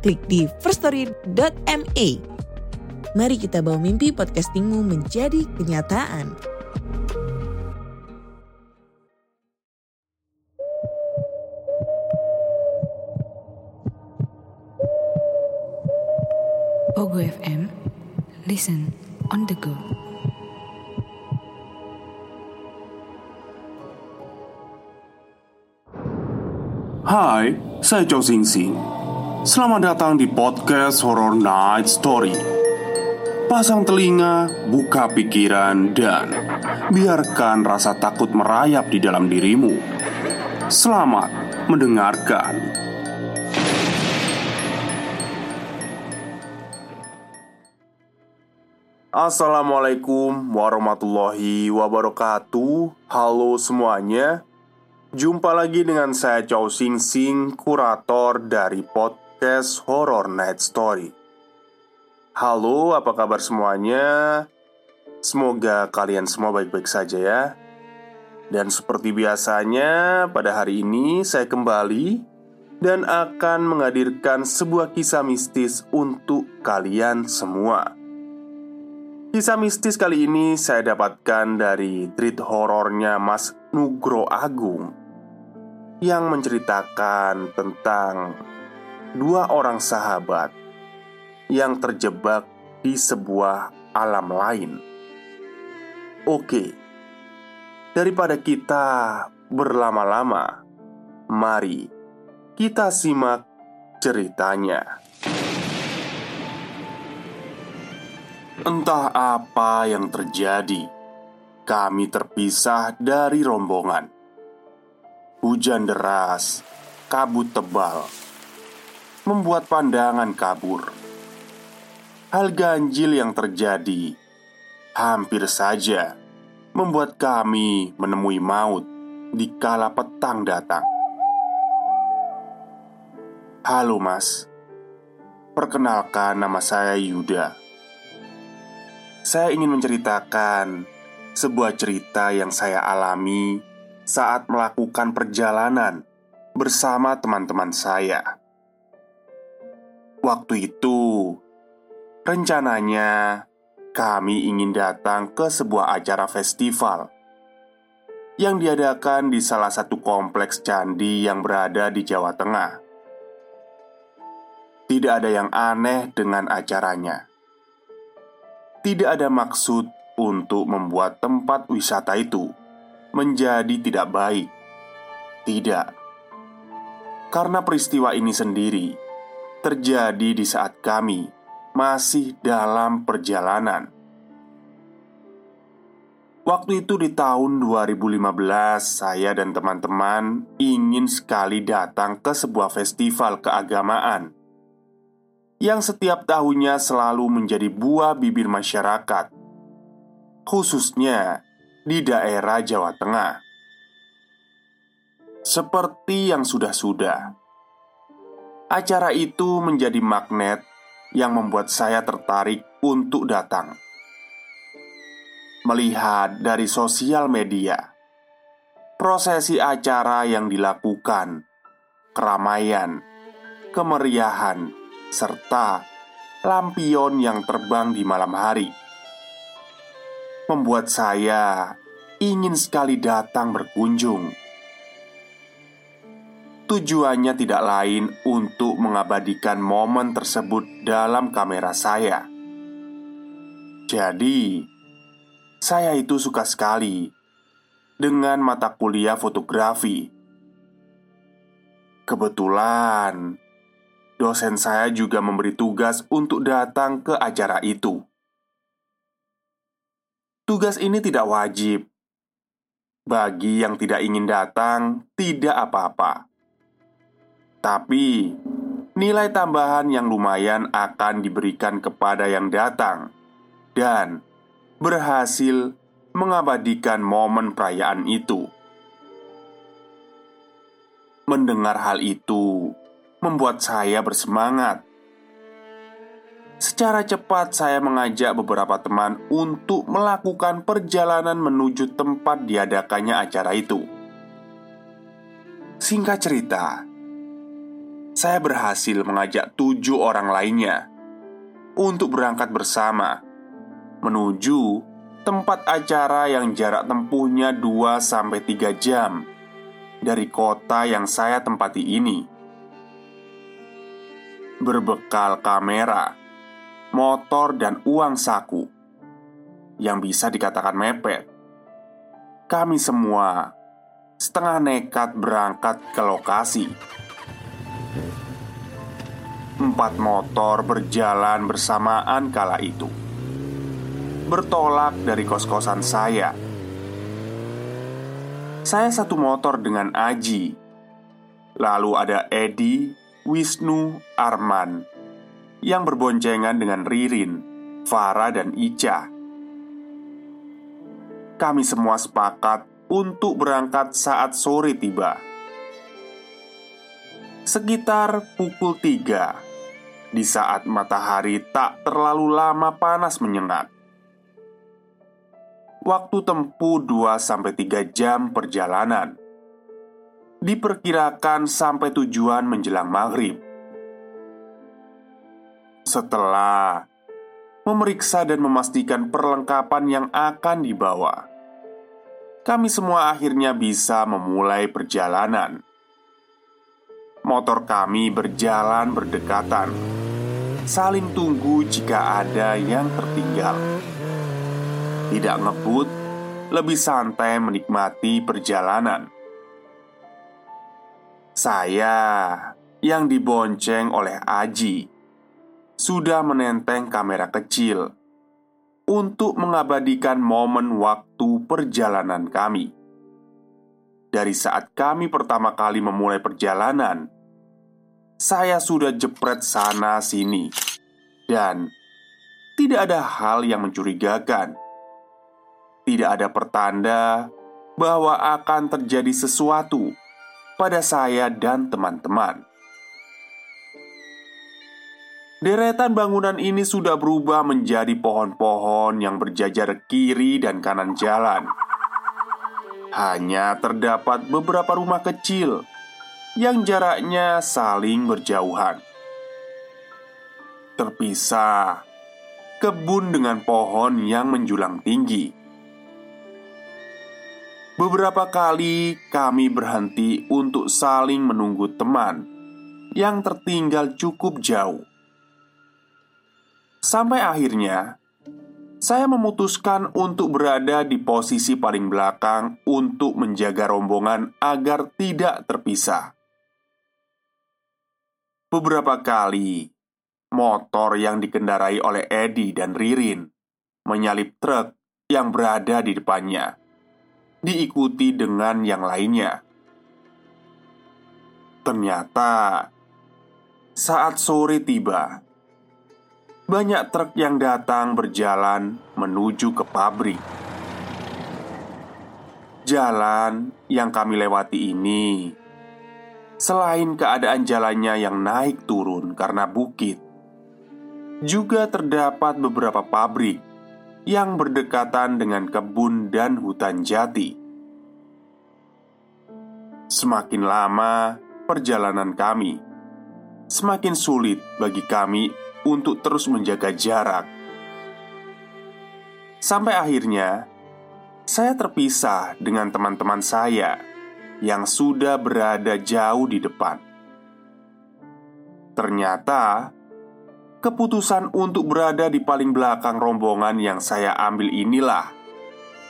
klik di firststory.me. Mari kita bawa mimpi podcastingmu menjadi kenyataan. Pogo FM, listen on the go. Hai, saya Chow Sing Sing. Selamat datang di podcast Horror Night Story. Pasang telinga, buka pikiran, dan biarkan rasa takut merayap di dalam dirimu. Selamat mendengarkan. Assalamualaikum warahmatullahi wabarakatuh. Halo semuanya. Jumpa lagi dengan saya Chow Sing Sing, kurator dari podcast Horror Night Story. Halo, apa kabar semuanya? Semoga kalian semua baik-baik saja ya. Dan seperti biasanya, pada hari ini saya kembali dan akan menghadirkan sebuah kisah mistis untuk kalian semua. Kisah mistis kali ini saya dapatkan dari treat horornya Mas Nugro Agung yang menceritakan tentang dua orang sahabat yang terjebak di sebuah alam lain. Oke, daripada kita berlama-lama, mari kita simak ceritanya. Entah apa yang terjadi, kami terpisah dari rombongan. Hujan deras, kabut tebal, membuat pandangan kabur. Hal ganjil yang terjadi hampir saja membuat kami menemui maut di kala petang datang. Halo, Mas. Perkenalkan, nama saya Yuda saya ingin menceritakan sebuah cerita yang saya alami saat melakukan perjalanan bersama teman-teman saya. Waktu itu, rencananya kami ingin datang ke sebuah acara festival yang diadakan di salah satu kompleks candi yang berada di Jawa Tengah. Tidak ada yang aneh dengan acaranya tidak ada maksud untuk membuat tempat wisata itu menjadi tidak baik. Tidak, karena peristiwa ini sendiri terjadi di saat kami masih dalam perjalanan. Waktu itu di tahun 2015, saya dan teman-teman ingin sekali datang ke sebuah festival keagamaan yang setiap tahunnya selalu menjadi buah bibir masyarakat, khususnya di daerah Jawa Tengah. Seperti yang sudah-sudah, acara itu menjadi magnet yang membuat saya tertarik untuk datang. Melihat dari sosial media, prosesi acara yang dilakukan, keramaian, kemeriahan, serta lampion yang terbang di malam hari, membuat saya ingin sekali datang berkunjung. Tujuannya tidak lain untuk mengabadikan momen tersebut dalam kamera saya. Jadi, saya itu suka sekali dengan mata kuliah fotografi. Kebetulan dosen saya juga memberi tugas untuk datang ke acara itu. Tugas ini tidak wajib bagi yang tidak ingin datang, tidak apa-apa. Tapi nilai tambahan yang lumayan akan diberikan kepada yang datang dan berhasil mengabadikan momen perayaan itu. Mendengar hal itu membuat saya bersemangat. Secara cepat, saya mengajak beberapa teman untuk melakukan perjalanan menuju tempat diadakannya acara itu. Singkat cerita, saya berhasil mengajak tujuh orang lainnya untuk berangkat bersama menuju tempat acara yang jarak tempuhnya 2-3 jam dari kota yang saya tempati ini. Berbekal kamera, motor, dan uang saku yang bisa dikatakan mepet, kami semua setengah nekat berangkat ke lokasi. Empat motor berjalan bersamaan kala itu, bertolak dari kos-kosan saya. Saya satu motor dengan Aji. Lalu ada Edi, Wisnu, Arman Yang berboncengan dengan Ririn, Farah dan Ica. Kami semua sepakat untuk berangkat saat sore tiba. Sekitar pukul 3 Di saat matahari tak terlalu lama panas menyengat. Waktu tempuh 2-3 jam perjalanan. Diperkirakan sampai tujuan menjelang maghrib. Setelah memeriksa dan memastikan perlengkapan yang akan dibawa Kami semua akhirnya bisa memulai perjalanan Motor kami berjalan berdekatan Saling tunggu jika ada yang tertinggal tidak ngebut, lebih santai menikmati perjalanan. Saya yang dibonceng oleh Aji sudah menenteng kamera kecil untuk mengabadikan momen waktu perjalanan kami. Dari saat kami pertama kali memulai perjalanan, saya sudah jepret sana-sini, dan tidak ada hal yang mencurigakan tidak ada pertanda bahwa akan terjadi sesuatu pada saya dan teman-teman. Deretan bangunan ini sudah berubah menjadi pohon-pohon yang berjajar kiri dan kanan jalan. Hanya terdapat beberapa rumah kecil yang jaraknya saling berjauhan. Terpisah kebun dengan pohon yang menjulang tinggi. Beberapa kali kami berhenti untuk saling menunggu teman yang tertinggal cukup jauh. Sampai akhirnya, saya memutuskan untuk berada di posisi paling belakang untuk menjaga rombongan agar tidak terpisah. Beberapa kali, motor yang dikendarai oleh Edi dan Ririn menyalip truk yang berada di depannya diikuti dengan yang lainnya. Ternyata saat sore tiba, banyak truk yang datang berjalan menuju ke pabrik. Jalan yang kami lewati ini, selain keadaan jalannya yang naik turun karena bukit, juga terdapat beberapa pabrik yang berdekatan dengan kebun dan hutan jati. Semakin lama perjalanan kami, semakin sulit bagi kami untuk terus menjaga jarak. Sampai akhirnya, saya terpisah dengan teman-teman saya yang sudah berada jauh di depan. Ternyata Keputusan untuk berada di paling belakang rombongan yang saya ambil inilah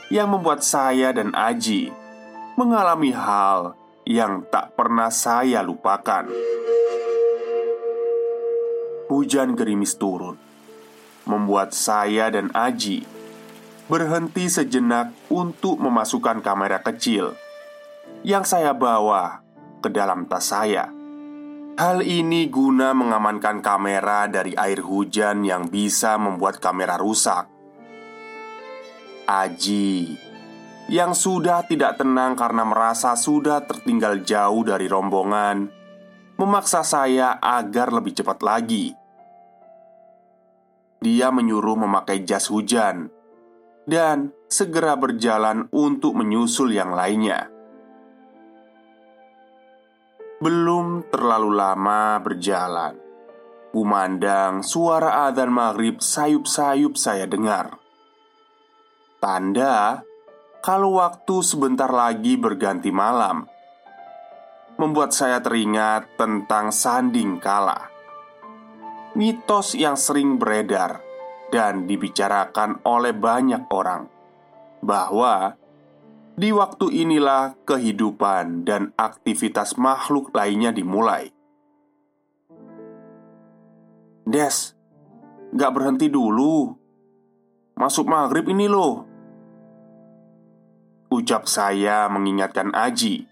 yang membuat saya dan Aji mengalami hal yang tak pernah saya lupakan. Hujan gerimis turun, membuat saya dan Aji berhenti sejenak untuk memasukkan kamera kecil yang saya bawa ke dalam tas saya. Hal ini guna mengamankan kamera dari air hujan yang bisa membuat kamera rusak. Aji yang sudah tidak tenang karena merasa sudah tertinggal jauh dari rombongan, memaksa saya agar lebih cepat lagi. Dia menyuruh memakai jas hujan dan segera berjalan untuk menyusul yang lainnya. Belum terlalu lama berjalan, kumandang suara adzan maghrib sayup-sayup saya dengar. Tanda kalau waktu sebentar lagi berganti malam, membuat saya teringat tentang sanding kala. Mitos yang sering beredar dan dibicarakan oleh banyak orang bahwa di waktu inilah kehidupan dan aktivitas makhluk lainnya dimulai. Des, gak berhenti dulu. Masuk maghrib ini loh. Ucap saya mengingatkan Aji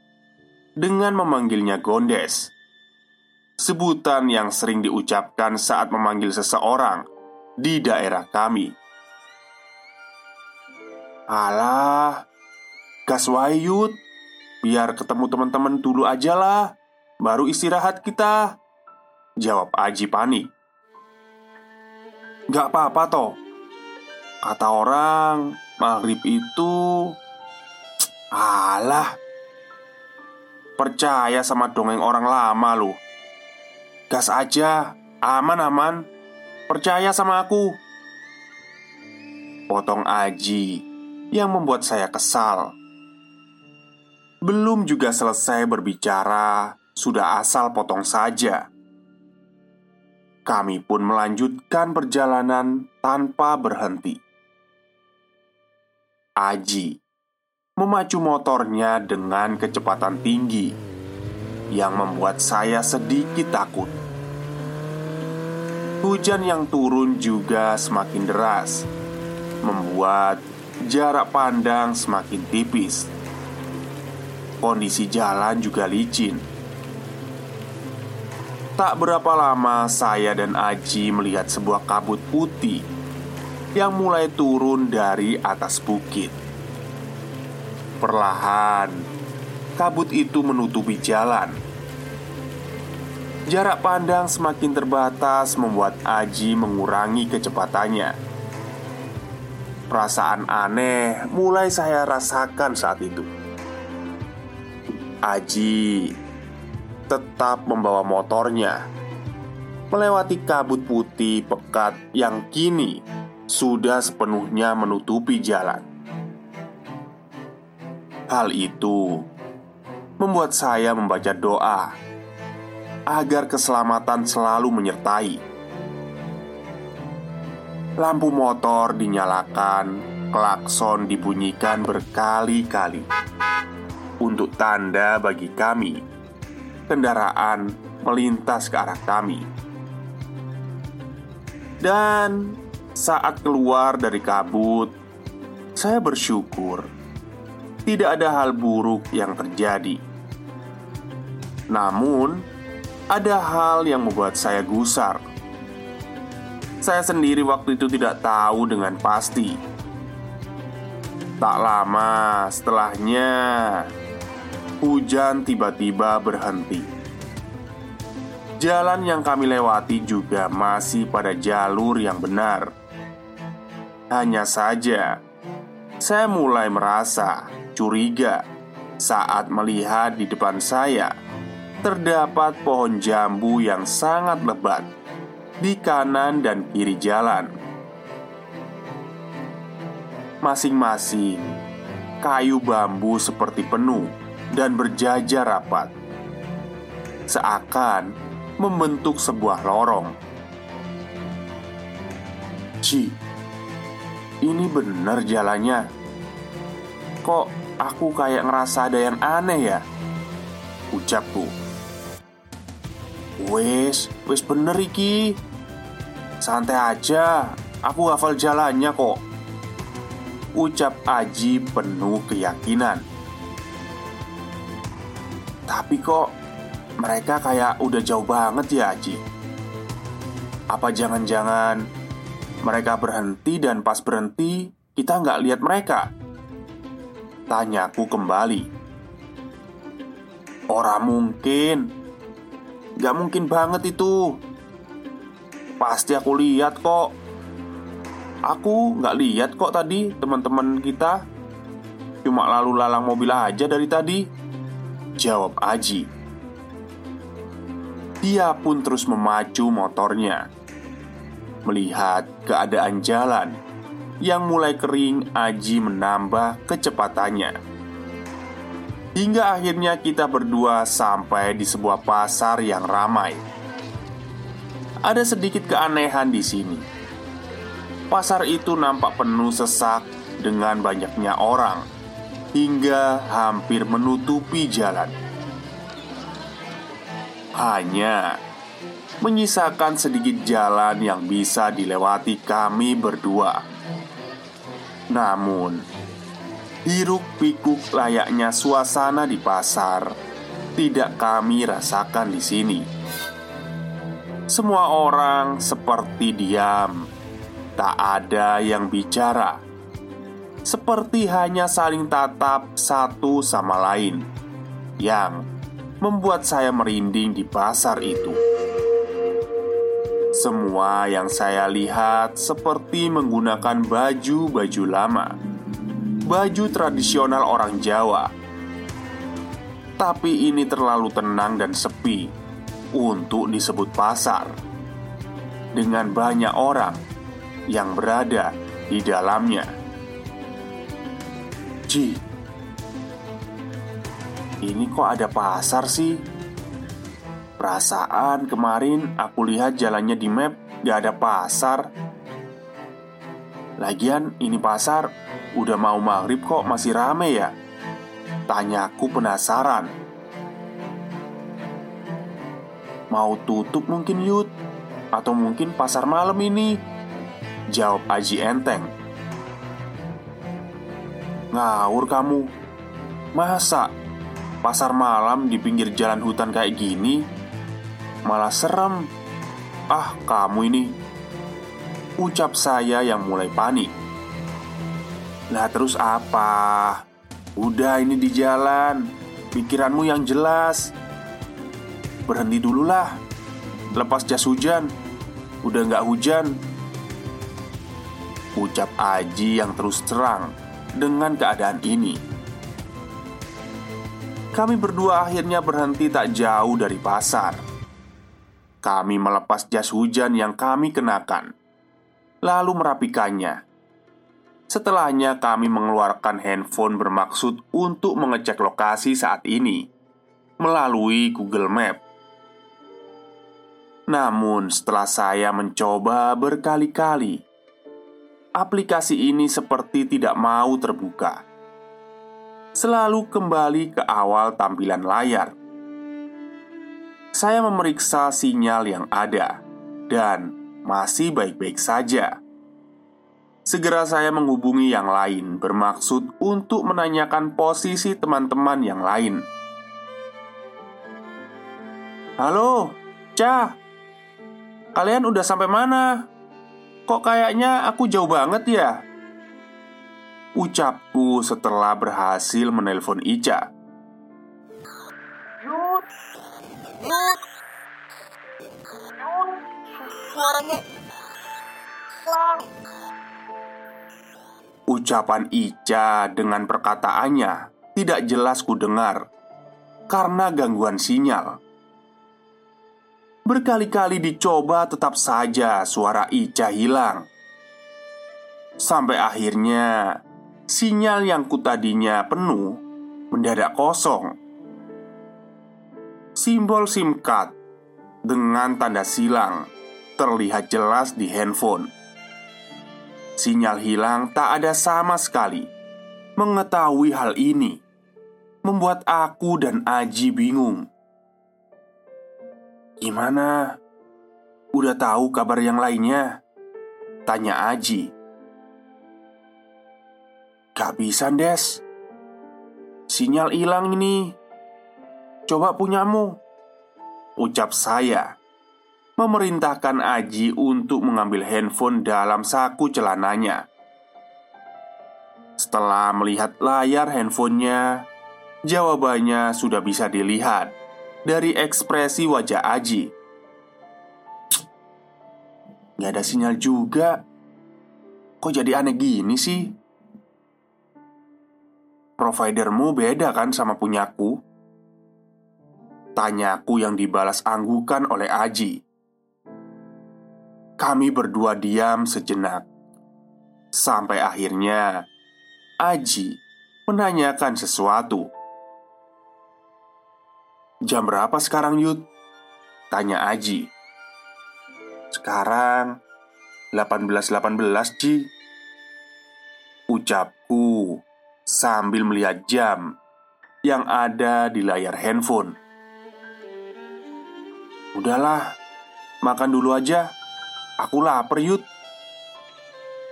dengan memanggilnya Gondes. Sebutan yang sering diucapkan saat memanggil seseorang di daerah kami. Alah, Gas wayut Biar ketemu teman-teman dulu aja lah Baru istirahat kita Jawab Aji panik Gak apa-apa toh Kata orang Maghrib itu Alah Percaya sama dongeng orang lama loh Gas aja Aman-aman Percaya sama aku Potong Aji Yang membuat saya kesal belum juga selesai berbicara, sudah asal potong saja. Kami pun melanjutkan perjalanan tanpa berhenti. Aji memacu motornya dengan kecepatan tinggi yang membuat saya sedikit takut. Hujan yang turun juga semakin deras, membuat jarak pandang semakin tipis Kondisi jalan juga licin. Tak berapa lama saya dan Aji melihat sebuah kabut putih yang mulai turun dari atas bukit. Perlahan, kabut itu menutupi jalan. Jarak pandang semakin terbatas membuat Aji mengurangi kecepatannya. Perasaan aneh mulai saya rasakan saat itu. Aji tetap membawa motornya melewati kabut putih pekat yang kini sudah sepenuhnya menutupi jalan. Hal itu membuat saya membaca doa agar keselamatan selalu menyertai. Lampu motor dinyalakan, klakson dibunyikan berkali-kali untuk tanda bagi kami kendaraan melintas ke arah kami. Dan saat keluar dari kabut, saya bersyukur tidak ada hal buruk yang terjadi. Namun, ada hal yang membuat saya gusar. Saya sendiri waktu itu tidak tahu dengan pasti. Tak lama setelahnya, hujan tiba-tiba berhenti. Jalan yang kami lewati juga masih pada jalur yang benar. Hanya saja, saya mulai merasa curiga saat melihat di depan saya terdapat pohon jambu yang sangat lebat di kanan dan kiri jalan. Masing-masing kayu bambu seperti penuh dan berjajar rapat, seakan membentuk sebuah lorong. Ci, ini benar jalannya. Kok aku kayak ngerasa ada yang aneh ya? Ucapku. Wes, wes bener iki. Santai aja, aku hafal jalannya kok. Ucap Aji penuh keyakinan. Tapi kok Mereka kayak udah jauh banget ya Aji Apa jangan-jangan Mereka berhenti dan pas berhenti Kita nggak lihat mereka Tanyaku kembali Orang mungkin Gak mungkin banget itu. Pasti aku lihat kok. Aku nggak lihat kok tadi teman-teman kita. Cuma lalu lalang mobil aja dari tadi. Jawab Aji. Dia pun terus memacu motornya. Melihat keadaan jalan Yang mulai kering Aji menambah kecepatannya Hingga akhirnya kita berdua sampai di sebuah pasar yang ramai Ada sedikit keanehan di sini Pasar itu nampak penuh sesak dengan banyaknya orang hingga hampir menutupi jalan. Hanya menyisakan sedikit jalan yang bisa dilewati kami berdua. Namun, hiruk-pikuk layaknya suasana di pasar. Tidak kami rasakan di sini. Semua orang seperti diam, tak ada yang bicara. Seperti hanya saling tatap satu sama lain, yang membuat saya merinding di pasar itu. Semua yang saya lihat seperti menggunakan baju-baju lama, baju tradisional orang Jawa. Tapi ini terlalu tenang dan sepi untuk disebut pasar, dengan banyak orang yang berada di dalamnya. Ji Ini kok ada pasar sih? Perasaan kemarin aku lihat jalannya di map gak ada pasar Lagian ini pasar udah mau maghrib kok masih rame ya? Tanyaku penasaran. Mau tutup mungkin Yud? Atau mungkin pasar malam ini? Jawab Aji Enteng. Ngawur kamu. Masa Pasar malam di pinggir jalan hutan kayak gini? Malah serem. Ah kamu ini Ucap saya yang mulai panik. Nah terus apa? Udah ini di jalan. Pikiranmu yang jelas. Berhenti dulu lah Lepas jas hujan. Udah nggak hujan. Ucap Aji yang terus terang dengan keadaan ini. Kami berdua akhirnya berhenti tak jauh dari pasar. Kami melepas jas hujan yang kami kenakan, lalu merapikannya. Setelahnya, kami mengeluarkan handphone bermaksud untuk mengecek lokasi saat ini melalui Google Map. Namun, setelah saya mencoba berkali-kali, aplikasi ini seperti tidak mau terbuka. Selalu kembali ke awal tampilan layar. Saya memeriksa sinyal yang ada dan masih baik-baik saja. Segera saya menghubungi yang lain bermaksud untuk menanyakan posisi teman-teman yang lain. Halo, Cah. Kalian udah sampai mana? Kok kayaknya aku jauh banget ya? Ucapku setelah berhasil menelpon Ica Ucapan Ica dengan perkataannya tidak jelas ku dengar karena gangguan sinyal. Berkali-kali dicoba tetap saja suara Ica hilang. Sampai akhirnya Sinyal yang kutadinya penuh Mendadak kosong. Simbol SIM card Dengan tanda silang Terlihat jelas di handphone. Sinyal hilang tak ada sama sekali. Mengetahui hal ini Membuat aku dan Aji bingung. Gimana? Udah tahu kabar yang lainnya? Tanya Aji. Gak bisa, Des. Sinyal hilang ini. Coba punyamu Ucap saya Memerintahkan Aji untuk mengambil handphone dalam saku celananya Setelah melihat layar handphonenya Jawabannya sudah bisa dilihat Dari ekspresi wajah Aji Gak ada sinyal juga Kok jadi aneh gini sih? Providermu beda kan sama punyaku? Tanyaku yang dibalas anggukan oleh Aji Kami berdua diam sejenak Sampai akhirnya Aji menanyakan sesuatu Jam berapa sekarang Yud? Tanya Aji Sekarang 18.18 Ji Ucapku sambil melihat jam yang ada di layar handphone. Udahlah, makan dulu aja. Aku lapar, Yud.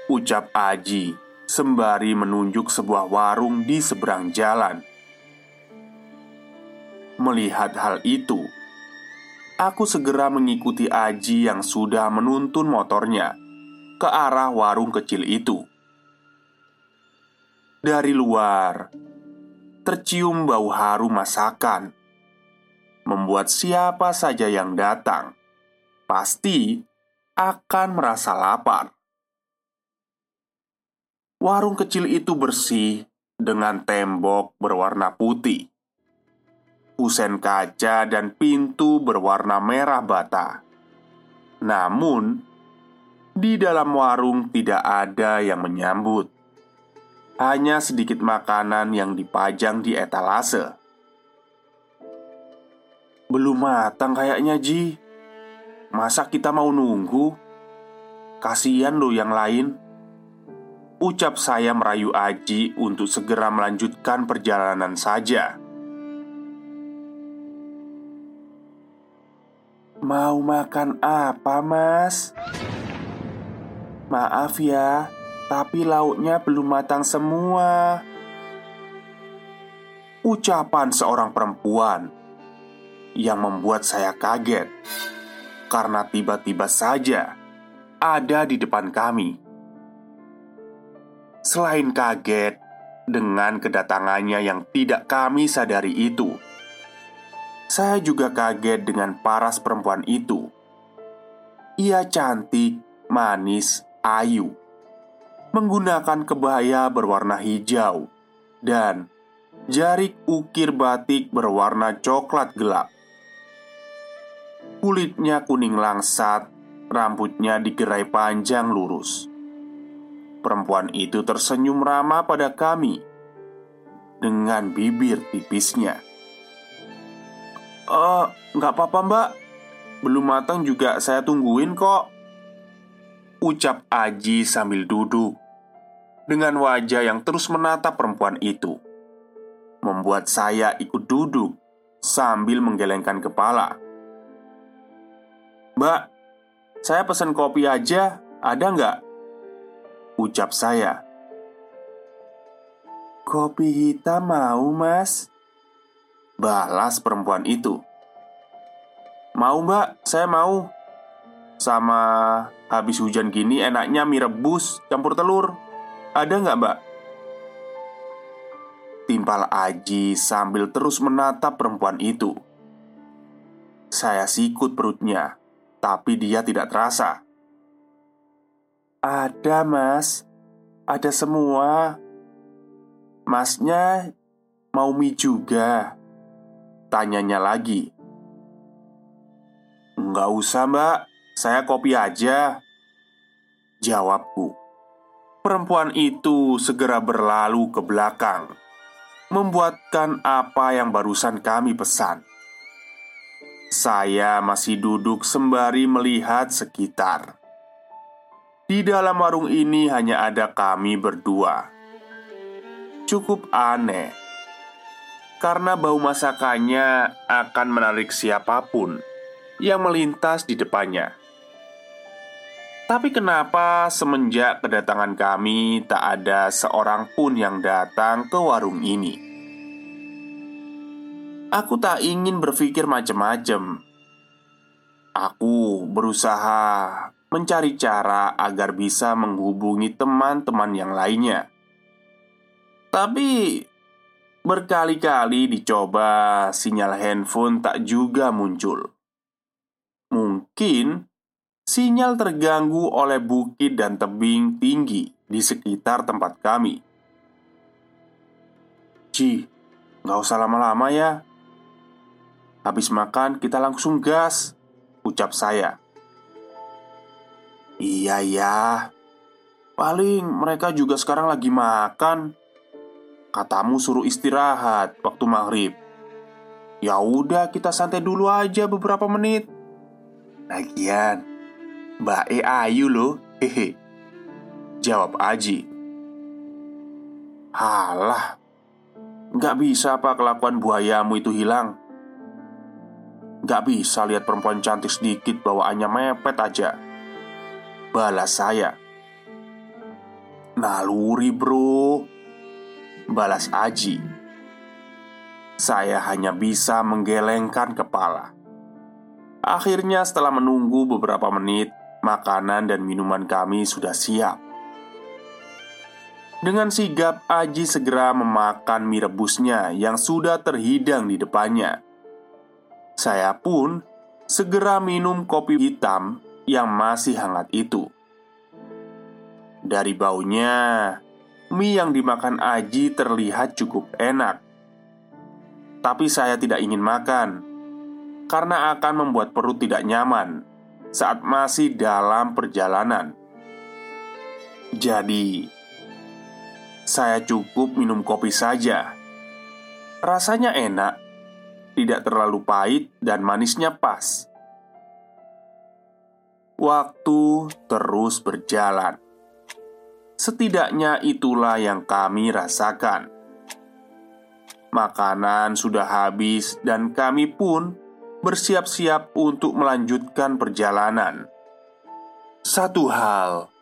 Ucap Aji sembari menunjuk sebuah warung di seberang jalan. Melihat hal itu, aku segera mengikuti Aji yang sudah menuntun motornya ke arah warung kecil itu. Dari luar tercium bau harum masakan, membuat siapa saja yang datang pasti akan merasa lapar. Warung kecil itu bersih dengan tembok berwarna putih, kusen kaca, dan pintu berwarna merah bata. Namun, di dalam warung tidak ada yang menyambut. Hanya sedikit makanan yang dipajang di etalase Belum matang kayaknya Ji Masa kita mau nunggu? Kasian loh yang lain Ucap saya merayu Aji untuk segera melanjutkan perjalanan saja Mau makan apa mas? Maaf ya, tapi lauknya belum matang semua Ucapan seorang perempuan Yang membuat saya kaget. Karena tiba-tiba saja Ada di depan kami. Selain kaget Dengan kedatangannya yang tidak kami sadari itu Saya juga kaget dengan paras perempuan itu. Ia cantik, manis, ayu menggunakan kebaya berwarna hijau dan jarik ukir batik berwarna coklat gelap. Kulitnya kuning langsat, rambutnya digerai panjang lurus. Perempuan itu tersenyum ramah pada kami dengan bibir tipisnya. "Eh, nggak apa-apa, Mbak. Belum matang juga saya tungguin kok." Ucap Aji sambil duduk dengan wajah yang terus menatap perempuan itu, membuat saya ikut duduk sambil menggelengkan kepala. "Mbak, saya pesan kopi aja, ada nggak?" ucap saya. "Kopi hitam mau, Mas?" balas perempuan itu. "Mau, Mbak, saya mau." Sama habis hujan gini enaknya mie rebus campur telur ada nggak mbak? Timpal Aji sambil terus menatap perempuan itu Saya sikut perutnya Tapi dia tidak terasa. Ada mas. Ada semua. Masnya mau mie juga. Tanyanya lagi. Nggak usah mbak. Saya kopi aja. Jawabku. Perempuan itu segera berlalu ke belakang, membuatkan apa yang barusan kami pesan. Saya masih duduk sembari melihat sekitar. Di dalam warung ini hanya ada kami berdua. Cukup aneh karena bau masakannya akan menarik siapa pun yang melintas di depannya. Tapi kenapa semenjak kedatangan kami tak ada seorang pun yang datang ke warung ini? Aku tak ingin berpikir macam-macam Aku berusaha mencari cara agar bisa menghubungi teman-teman yang lainnya. Tapi berkali-kali dicoba, sinyal handphone tak juga muncul. Mungkin sinyal terganggu oleh bukit dan tebing tinggi di sekitar tempat kami. Ci, nggak usah lama-lama ya. Habis makan kita langsung gas, ucap saya. Iya ya, paling mereka juga sekarang lagi makan. Katamu suruh istirahat waktu maghrib. Ya udah kita santai dulu aja beberapa menit. Lagian, Mbak E Ayu loh, hehe. Jawab Aji. Halah, nggak bisa apa kelakuan buayamu itu hilang. Nggak bisa lihat perempuan cantik sedikit bawaannya mepet aja. Balas saya. Naluri bro, balas Aji. Saya hanya bisa menggelengkan kepala. Akhirnya, setelah menunggu beberapa menit, makanan dan minuman kami sudah siap. Dengan sigap, Aji segera memakan mie rebusnya yang sudah terhidang di depannya. Saya pun segera minum kopi hitam yang masih hangat itu. Dari baunya, mie yang dimakan Aji terlihat cukup enak. Tapi saya tidak ingin makan karena akan membuat perut tidak nyaman saat masih dalam perjalanan. Jadi, saya cukup minum kopi saja. Rasanya enak, tidak terlalu pahit, dan manisnya pas. Waktu terus berjalan. Setidaknya itulah yang kami rasakan. Makanan sudah habis, dan kami pun bersiap-siap untuk melanjutkan perjalanan. Satu hal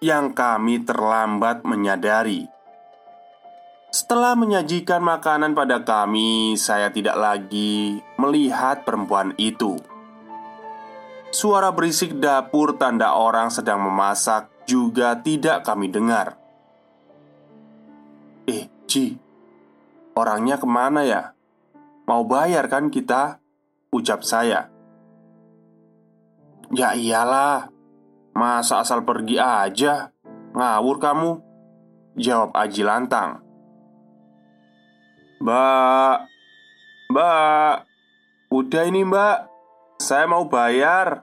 yang kami terlambat menyadari setelah menyajikan makanan pada kami, saya tidak lagi melihat perempuan itu. Suara berisik dapur tanda orang sedang memasak juga tidak kami dengar. Eh, Ci, orangnya ke mana ya? Mau bayar kan kita? Ucap saya. Ya iyalah, masa asal pergi aja? Ngawur kamu? Jawab Aji lantang. Mbak. Mbak. Udah ini mbak. Saya mau bayar.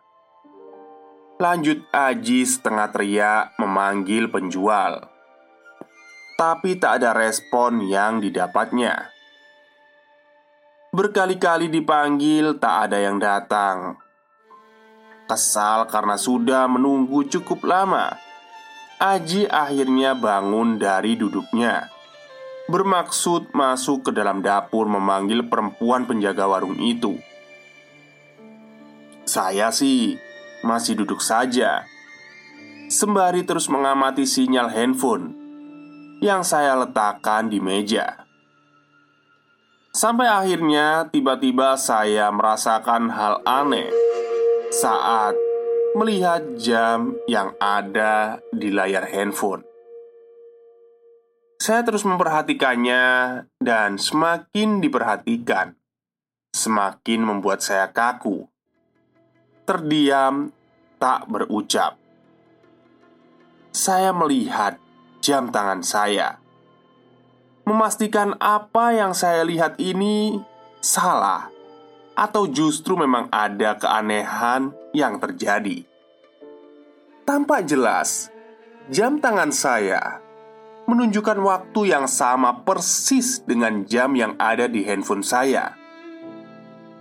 Lanjut Aji setengah teriak memanggil penjual. Tapi tak ada respon yang didapatnya. Berkali-kali dipanggil tak ada yang datang. Kesal karena sudah menunggu cukup lama. Aji akhirnya bangun dari duduknya bermaksud masuk ke dalam dapur memanggil perempuan penjaga warung itu. Saya sih masih duduk saja, sembari terus mengamati sinyal handphone yang saya letakkan di meja. Sampai akhirnya tiba-tiba saya merasakan hal aneh saat melihat jam yang ada di layar handphone. Saya terus memperhatikannya, dan semakin diperhatikan, semakin membuat saya kaku. Terdiam, tak berucap. Saya melihat jam tangan saya, memastikan apa yang saya lihat ini salah, atau justru memang ada keanehan yang terjadi. Tampak jelas, jam tangan saya menunjukkan waktu yang sama persis dengan jam yang ada di handphone saya.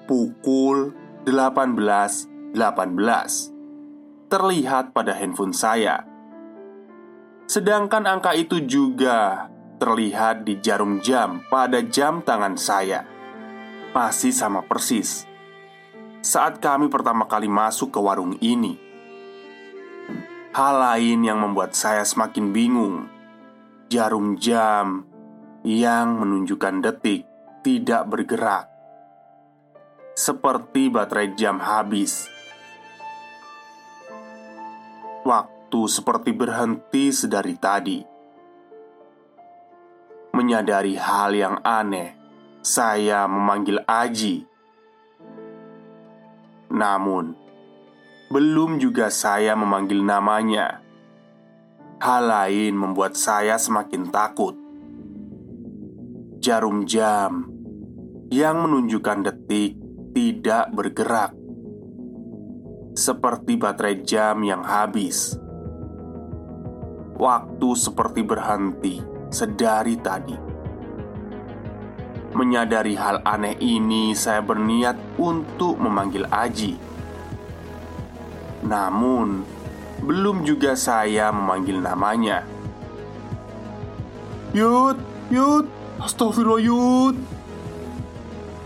Pukul 18.18 .18. terlihat pada handphone saya. Sedangkan angka itu juga terlihat di jarum jam pada jam tangan saya. Masih sama persis saat kami pertama kali masuk ke warung ini. Hal lain yang membuat saya semakin bingung jarum jam yang menunjukkan detik tidak bergerak, seperti baterai jam habis Waktu seperti berhenti sedari tadi. Menyadari hal yang aneh, saya memanggil Aji. Namun, belum juga saya memanggil namanya. Hal lain membuat saya semakin takut. Jarum jam yang menunjukkan detik tidak bergerak, seperti baterai jam yang habis. Waktu seperti berhenti sedari tadi. Menyadari hal aneh ini, saya berniat untuk memanggil Aji. Namun, belum juga saya memanggil namanya. Yud, Yud, astagfirullah Yud.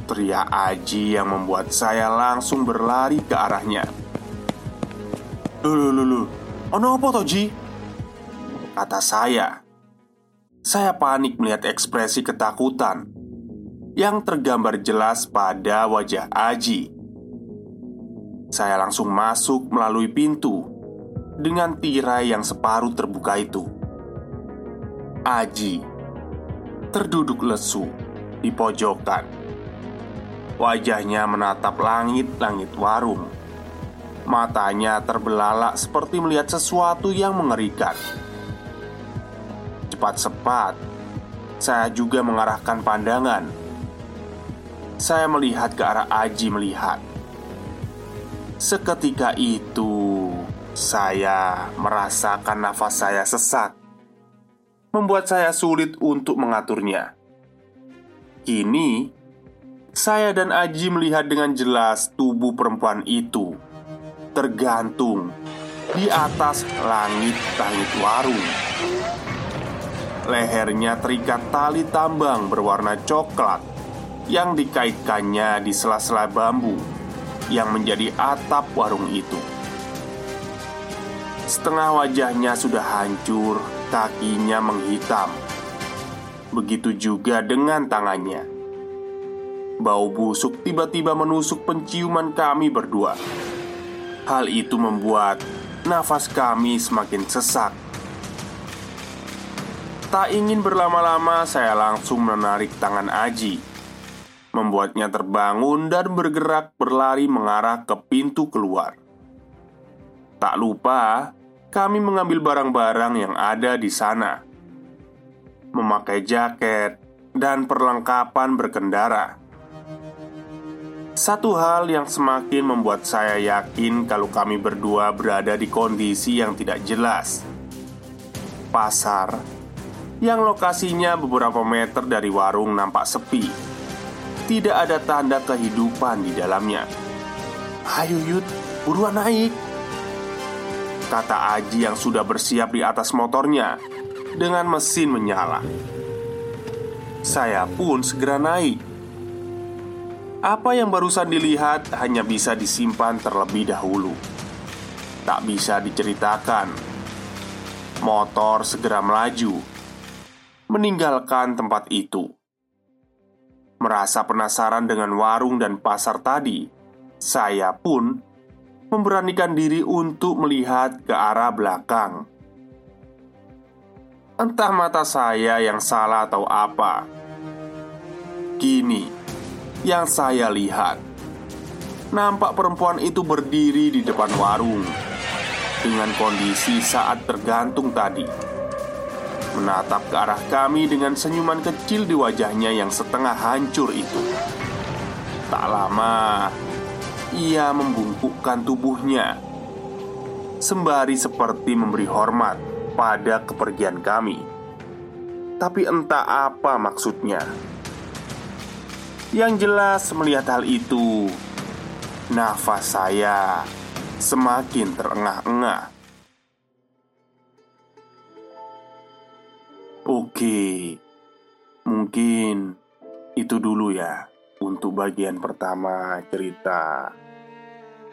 Teriak Aji yang membuat saya langsung berlari ke arahnya. Lulu, lulu, ono apa toh Ji? Kata saya. Saya panik melihat ekspresi ketakutan yang tergambar jelas pada wajah Aji. Saya langsung masuk melalui pintu dengan tirai yang separuh terbuka itu. Aji terduduk lesu di pojokan. Wajahnya menatap langit-langit warung. Matanya terbelalak seperti melihat sesuatu yang mengerikan. Cepat-cepat, saya juga mengarahkan pandangan saya melihat ke arah Aji melihat. Seketika itu, saya merasakan nafas saya sesak, membuat saya sulit untuk mengaturnya. Kini, saya dan Aji melihat dengan jelas tubuh perempuan itu tergantung di atas langit-langit warung. Lehernya terikat tali tambang berwarna coklat yang dikaitkannya di sela-sela bambu yang menjadi atap warung itu. Setengah wajahnya sudah hancur, kakinya menghitam. Begitu juga dengan tangannya. Bau busuk tiba-tiba menusuk penciuman kami berdua. Hal itu membuat nafas kami semakin sesak. Tak ingin berlama-lama, saya langsung menarik tangan Aji membuatnya terbangun dan bergerak berlari mengarah ke pintu keluar. Tak lupa, kami mengambil barang-barang yang ada di sana, memakai jaket dan perlengkapan berkendara. Satu hal yang semakin membuat saya yakin kalau kami berdua berada di kondisi yang tidak jelas. Pasar yang lokasinya beberapa meter dari warung nampak sepi tidak ada tanda kehidupan di dalamnya. "Ayo, Yud, buruan naik!" Kata Aji yang sudah bersiap di atas motornya dengan mesin menyala. Saya pun segera naik. Apa yang barusan dilihat hanya bisa disimpan terlebih dahulu, tak bisa diceritakan. Motor segera melaju, meninggalkan tempat itu. Merasa penasaran dengan warung dan pasar tadi, saya pun memberanikan diri untuk melihat ke arah belakang. Entah mata saya yang salah atau apa. Kini, yang saya lihat nampak perempuan itu berdiri di depan warung dengan kondisi saat tergantung tadi menatap ke arah kami dengan senyuman kecil di wajahnya yang setengah hancur itu. Tak lama, ia membungkukkan tubuhnya, sembari seperti memberi hormat pada kepergian kami. Tapi entah apa maksudnya. Yang jelas, melihat hal itu, nafas saya semakin terengah-engah. Oke, mungkin itu dulu ya untuk bagian pertama cerita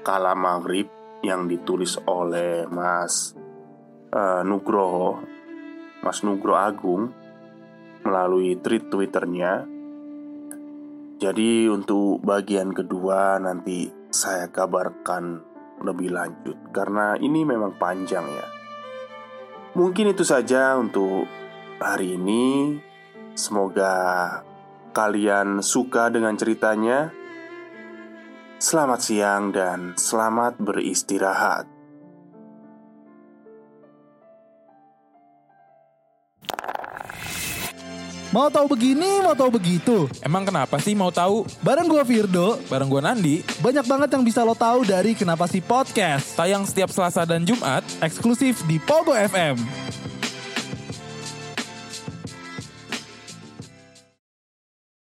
Kala Maghrib yang ditulis oleh Mas uh, Nugroho, Mas Nugroho Agung melalui tweet Twitternya. Jadi untuk bagian kedua nanti saya kabarkan lebih lanjut karena ini memang panjang ya. Mungkin itu saja untuk hari ini. Semoga kalian suka dengan ceritanya. Selamat siang dan selamat beristirahat. Mau tahu begini, mau tahu begitu. Emang kenapa sih mau tahu? Bareng gue Firdo, Bareng gua Nandi, banyak banget yang bisa lo tahu dari Kenapa sih Podcast. tayang setiap Selasa dan Jumat Eksklusif di Pogo FM.